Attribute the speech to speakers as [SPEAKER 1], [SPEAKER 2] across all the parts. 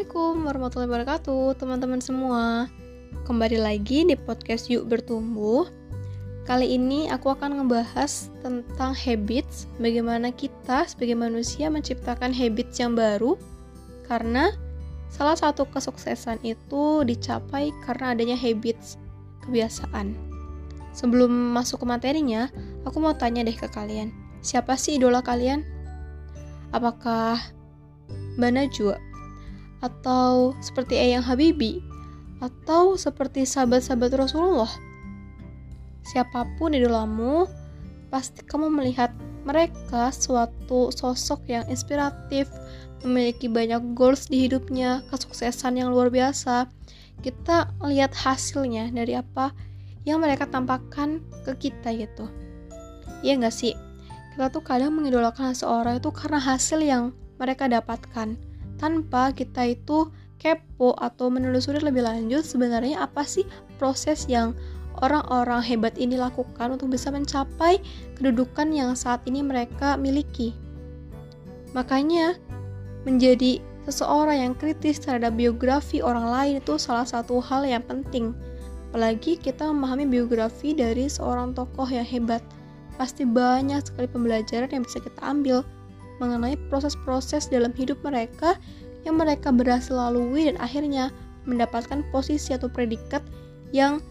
[SPEAKER 1] Assalamualaikum warahmatullahi wabarakatuh teman-teman semua. Kembali lagi di podcast Yuk Bertumbuh. Kali ini aku akan ngebahas tentang habits Bagaimana kita sebagai manusia menciptakan habits yang baru Karena salah satu kesuksesan itu dicapai karena adanya habits, kebiasaan. Sebelum masuk ke materinya, aku mau tanya deh ke kalian Siapa sih idola kalian? Apakah Mbak Najwa atau seperti Eyang Habibi, atau seperti sahabat-sahabat Rasulullah. Siapa pun idolamu, pasti kamu melihat mereka suatu sosok yang inspiratif, memiliki banyak goals di hidupnya, kesuksesan yang luar biasa. Kita lihat hasilnya dari apa yang mereka tampakkan ke kita gitu. Iya nggak sih? Kita tuh kadang mengidolakan seseorang itu karena hasil yang mereka dapatkan tanpa kita itu kepo atau menelusuri lebih lanjut sebenarnya apa sih proses yang orang-orang hebat ini lakukan untuk bisa mencapai kedudukan yang saat ini mereka miliki. Makanya, menjadi seseorang yang kritis terhadap biografi orang lain itu salah satu hal yang penting. Apalagi kita memahami biografi dari seorang tokoh yang hebat. Pasti banyak sekali pembelajaran yang bisa kita ambil mengenai proses-proses dalam hidup mereka yang mereka berhasil lalui dan akhirnya mendapatkan posisi atau predikat yang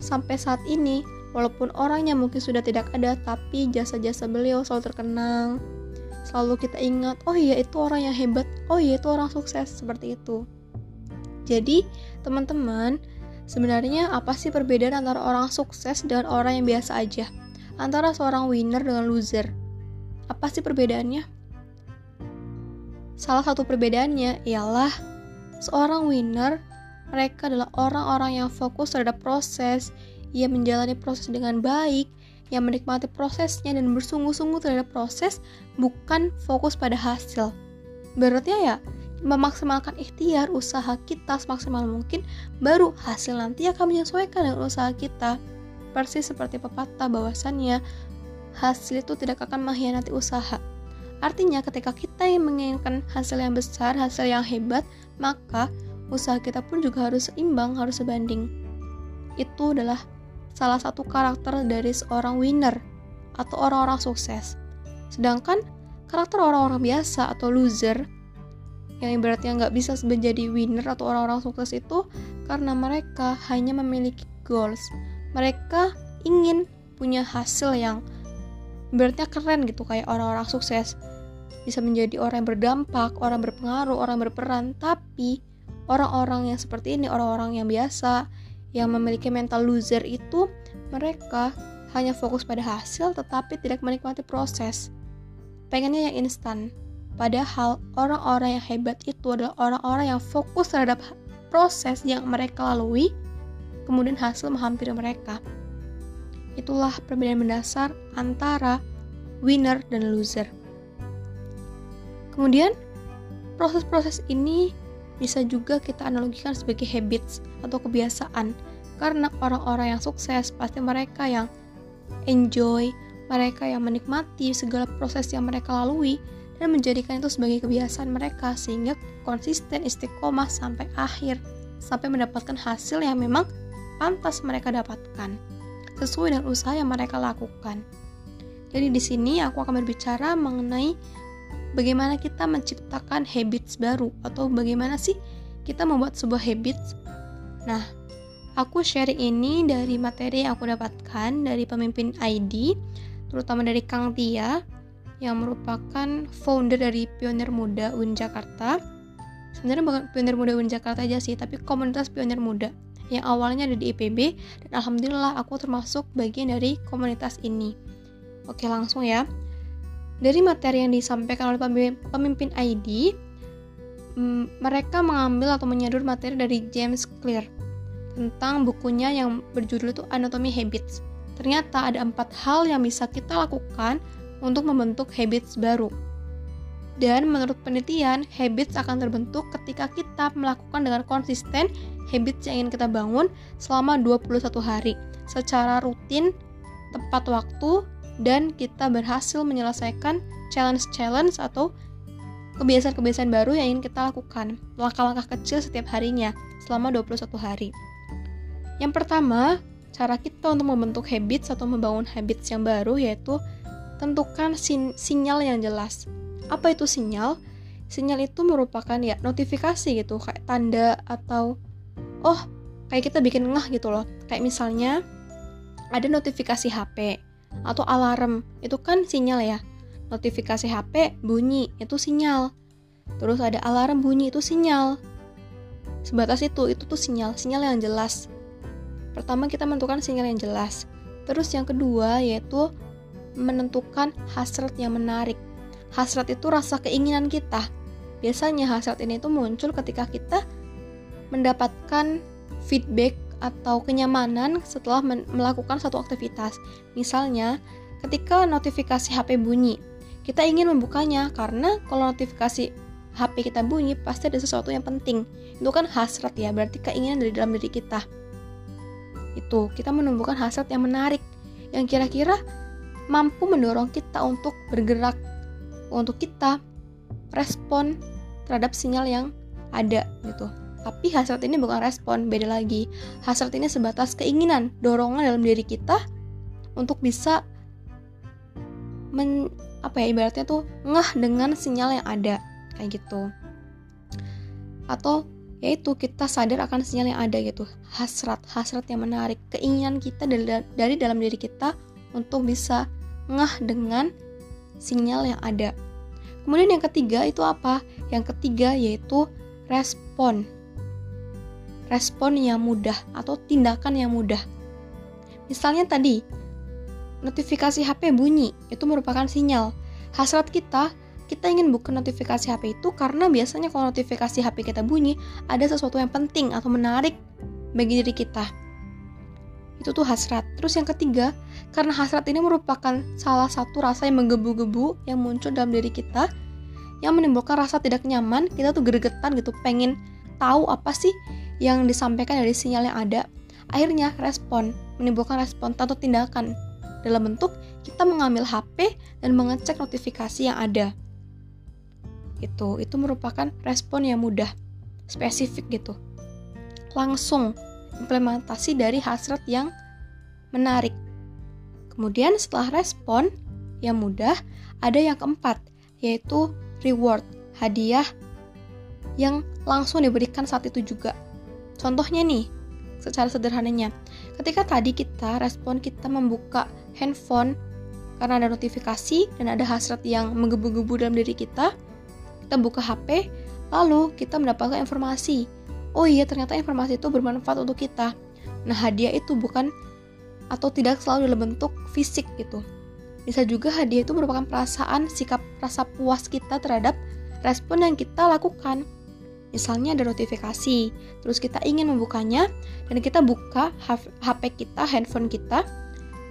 [SPEAKER 1] sampai saat ini walaupun orangnya mungkin sudah tidak ada tapi jasa-jasa beliau selalu terkenang. Selalu kita ingat oh iya itu orang yang hebat. Oh iya itu orang sukses. Seperti itu. Jadi teman-teman sebenarnya apa sih perbedaan antara orang sukses dengan orang yang biasa aja? Antara seorang winner dengan loser. Apa sih perbedaannya Salah satu perbedaannya ialah seorang winner, mereka adalah orang-orang yang fokus terhadap proses, ia menjalani proses dengan baik, yang menikmati prosesnya dan bersungguh-sungguh terhadap proses, bukan fokus pada hasil. Berarti ya, memaksimalkan ikhtiar usaha kita semaksimal mungkin, baru hasil nanti akan menyesuaikan dengan usaha kita. Persis seperti pepatah bahwasannya, hasil itu tidak akan mengkhianati usaha. Artinya ketika kita yang menginginkan hasil yang besar, hasil yang hebat, maka usaha kita pun juga harus seimbang, harus sebanding. Itu adalah salah satu karakter dari seorang winner atau orang-orang sukses. Sedangkan karakter orang-orang biasa atau loser yang ibaratnya nggak bisa menjadi winner atau orang-orang sukses itu karena mereka hanya memiliki goals. Mereka ingin punya hasil yang ibaratnya keren gitu kayak orang-orang sukses bisa menjadi orang yang berdampak, orang berpengaruh, orang berperan, tapi orang-orang yang seperti ini, orang-orang yang biasa, yang memiliki mental loser itu, mereka hanya fokus pada hasil tetapi tidak menikmati proses. Pengennya yang instan. Padahal orang-orang yang hebat itu adalah orang-orang yang fokus terhadap proses yang mereka lalui, kemudian hasil menghampiri mereka. Itulah perbedaan mendasar antara winner dan loser. Kemudian, proses-proses ini bisa juga kita analogikan sebagai habits atau kebiasaan. Karena orang-orang yang sukses pasti mereka yang enjoy, mereka yang menikmati segala proses yang mereka lalui dan menjadikan itu sebagai kebiasaan mereka sehingga konsisten istiqomah sampai akhir sampai mendapatkan hasil yang memang pantas mereka dapatkan sesuai dengan usaha yang mereka lakukan. Jadi di sini aku akan berbicara mengenai bagaimana kita menciptakan habits baru atau bagaimana sih kita membuat sebuah habits. Nah, aku share ini dari materi yang aku dapatkan dari pemimpin ID, terutama dari Kang Tia yang merupakan founder dari Pionir Muda UIN Jakarta. Sebenarnya bukan Pionir Muda UIN Jakarta aja sih, tapi komunitas Pionir Muda yang awalnya ada di IPB dan alhamdulillah aku termasuk bagian dari komunitas ini. Oke, langsung ya. Dari materi yang disampaikan oleh pemimpin ID, mereka mengambil atau menyadur materi dari James Clear tentang bukunya yang berjudul itu Anatomy Habits. Ternyata ada empat hal yang bisa kita lakukan untuk membentuk habits baru. Dan menurut penelitian, habits akan terbentuk ketika kita melakukan dengan konsisten habits yang ingin kita bangun selama 21 hari secara rutin, tepat waktu, dan kita berhasil menyelesaikan challenge-challenge atau kebiasaan-kebiasaan baru yang ingin kita lakukan, langkah-langkah kecil setiap harinya selama 21 hari. Yang pertama, cara kita untuk membentuk habits atau membangun habits yang baru yaitu tentukan sin sinyal yang jelas. Apa itu sinyal? Sinyal itu merupakan ya notifikasi gitu, kayak tanda atau oh, kayak kita bikin ngeh gitu loh. Kayak misalnya ada notifikasi HP atau alarm, itu kan sinyal ya notifikasi HP bunyi, itu sinyal. Terus ada alarm bunyi, itu sinyal. Sebatas itu, itu tuh sinyal, sinyal yang jelas. Pertama kita menentukan sinyal yang jelas. Terus yang kedua yaitu menentukan hasrat yang menarik. Hasrat itu rasa keinginan kita. Biasanya hasrat ini tuh muncul ketika kita mendapatkan feedback atau kenyamanan setelah melakukan satu aktivitas. Misalnya, ketika notifikasi HP bunyi, kita ingin membukanya karena kalau notifikasi HP kita bunyi pasti ada sesuatu yang penting. Itu kan hasrat ya, berarti keinginan dari dalam diri kita. Itu, kita menumbuhkan hasrat yang menarik yang kira-kira mampu mendorong kita untuk bergerak untuk kita respon terhadap sinyal yang ada gitu. Tapi hasrat ini bukan respon, beda lagi. Hasrat ini sebatas keinginan, dorongan dalam diri kita untuk bisa men apa ya ibaratnya tuh ngeh dengan sinyal yang ada kayak gitu. Atau yaitu kita sadar akan sinyal yang ada gitu. Hasrat hasrat yang menarik keinginan kita dari, dari dalam diri kita untuk bisa ngeh dengan sinyal yang ada. Kemudian yang ketiga itu apa? Yang ketiga yaitu respon respon yang mudah atau tindakan yang mudah misalnya tadi notifikasi HP bunyi, itu merupakan sinyal. Hasrat kita, kita ingin buka notifikasi HP itu karena biasanya kalau notifikasi HP kita bunyi, ada sesuatu yang penting atau menarik bagi diri kita. Itu tuh hasrat. Terus yang ketiga, karena hasrat ini merupakan salah satu rasa yang menggebu-gebu yang muncul dalam diri kita, yang menimbulkan rasa tidak nyaman, kita tuh gregetan gitu, pengen tahu apa sih yang disampaikan dari sinyal yang ada. Akhirnya respon, menimbulkan respon atau tindakan dalam bentuk kita mengambil HP dan mengecek notifikasi yang ada. Itu itu merupakan respon yang mudah, spesifik gitu. Langsung implementasi dari hasrat yang menarik. Kemudian setelah respon yang mudah, ada yang keempat, yaitu reward, hadiah yang langsung diberikan saat itu juga. Contohnya nih, secara sederhananya. Ketika tadi kita respon kita membuka handphone karena ada notifikasi dan ada hasrat yang menggebu-gebu dalam diri kita, kita buka HP, lalu kita mendapatkan informasi. Oh iya, ternyata informasi itu bermanfaat untuk kita. Nah, hadiah itu bukan atau tidak selalu dalam bentuk fisik gitu. Bisa juga hadiah itu merupakan perasaan, sikap rasa puas kita terhadap respon yang kita lakukan. Misalnya ada notifikasi, terus kita ingin membukanya, dan kita buka HP kita, handphone kita,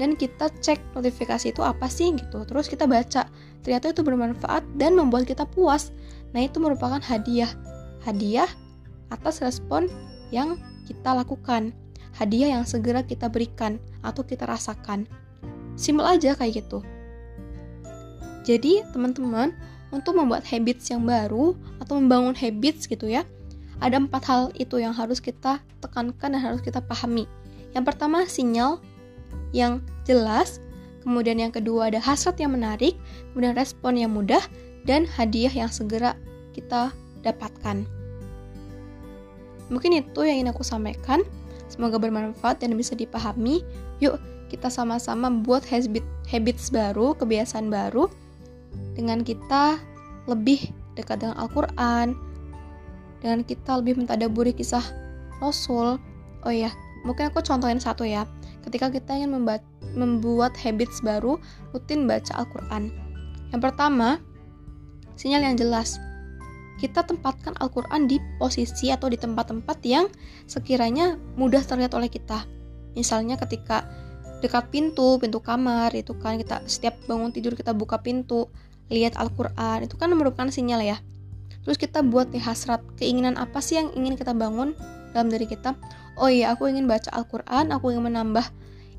[SPEAKER 1] dan kita cek notifikasi itu apa sih gitu. Terus kita baca, ternyata itu bermanfaat dan membuat kita puas. Nah itu merupakan hadiah, hadiah atas respon yang kita lakukan, hadiah yang segera kita berikan atau kita rasakan. Simpel aja kayak gitu. Jadi teman-teman, untuk membuat habits yang baru atau membangun habits gitu ya, ada empat hal itu yang harus kita tekankan dan harus kita pahami. Yang pertama, sinyal yang jelas, kemudian yang kedua ada hasrat yang menarik, kemudian respon yang mudah, dan hadiah yang segera kita dapatkan. Mungkin itu yang ingin aku sampaikan. Semoga bermanfaat dan bisa dipahami. Yuk, kita sama-sama buat habit habits baru, kebiasaan baru dengan kita lebih dekat dengan Al-Quran, dengan kita lebih mentadaburi kisah Rasul. Oh iya, mungkin aku contohin satu ya. Ketika kita ingin membuat habits baru, rutin baca Al-Quran. Yang pertama, sinyal yang jelas. Kita tempatkan Al-Quran di posisi atau di tempat-tempat yang sekiranya mudah terlihat oleh kita. Misalnya ketika dekat pintu, pintu kamar, itu kan kita setiap bangun tidur kita buka pintu, lihat Al-Quran, itu kan merupakan sinyal ya. Terus kita buat nih hasrat, keinginan apa sih yang ingin kita bangun dalam diri kita? Oh iya, aku ingin baca Al-Quran, aku ingin menambah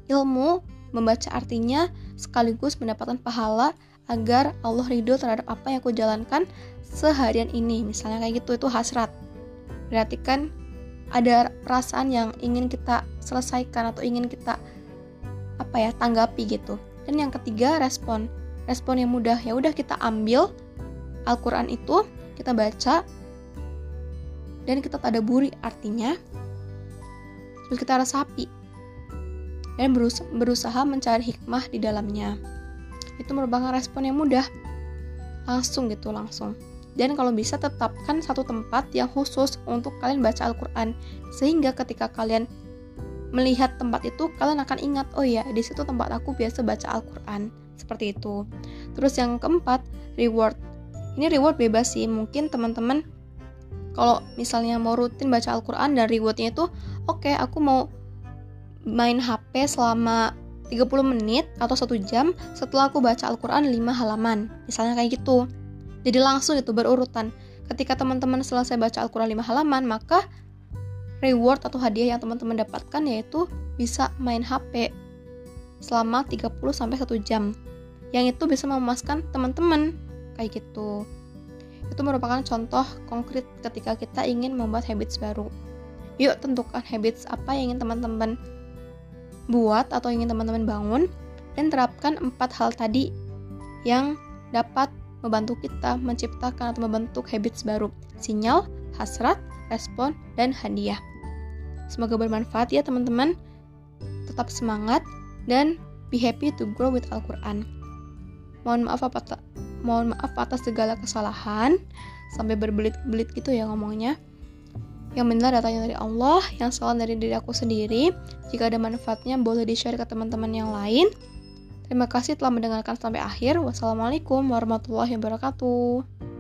[SPEAKER 1] ilmu, membaca artinya, sekaligus mendapatkan pahala agar Allah ridho terhadap apa yang aku jalankan seharian ini misalnya kayak gitu itu hasrat berarti kan ada perasaan yang ingin kita selesaikan atau ingin kita apa ya tanggapi gitu dan yang ketiga respon respon yang mudah. Ya udah kita ambil Al-Quran itu kita baca dan kita tadaburi artinya. Terus kita resapi dan berusaha, berusaha mencari hikmah di dalamnya. Itu merupakan respon yang mudah. Langsung gitu langsung. Dan kalau bisa tetapkan satu tempat yang khusus untuk kalian baca Al-Quran sehingga ketika kalian melihat tempat itu kalian akan ingat oh ya di situ tempat aku biasa baca Al-Quran seperti itu. Terus yang keempat reward. Ini reward bebas sih. Mungkin teman-teman kalau misalnya mau rutin baca Al-Quran dan rewardnya itu oke okay, aku mau main HP selama 30 menit atau satu jam setelah aku baca Al-Quran 5 halaman. Misalnya kayak gitu. Jadi langsung itu berurutan. Ketika teman-teman selesai baca Al-Quran 5 halaman, maka reward atau hadiah yang teman-teman dapatkan yaitu bisa main HP selama 30 sampai 1 jam. Yang itu bisa memuaskan teman-teman kayak gitu. Itu merupakan contoh konkret ketika kita ingin membuat habits baru. Yuk tentukan habits apa yang ingin teman-teman buat atau ingin teman-teman bangun dan terapkan empat hal tadi yang dapat membantu kita menciptakan atau membentuk habits baru, sinyal, hasrat, respon, dan hadiah. Semoga bermanfaat ya teman-teman. Tetap semangat dan be happy to grow with Al-Quran. Mohon maaf mohon maaf atas segala kesalahan sampai berbelit-belit gitu ya ngomongnya. Yang benar datanya dari Allah, yang salah dari diri aku sendiri. Jika ada manfaatnya boleh di-share ke teman-teman yang lain. Terima kasih telah mendengarkan sampai akhir. Wassalamualaikum warahmatullahi wabarakatuh.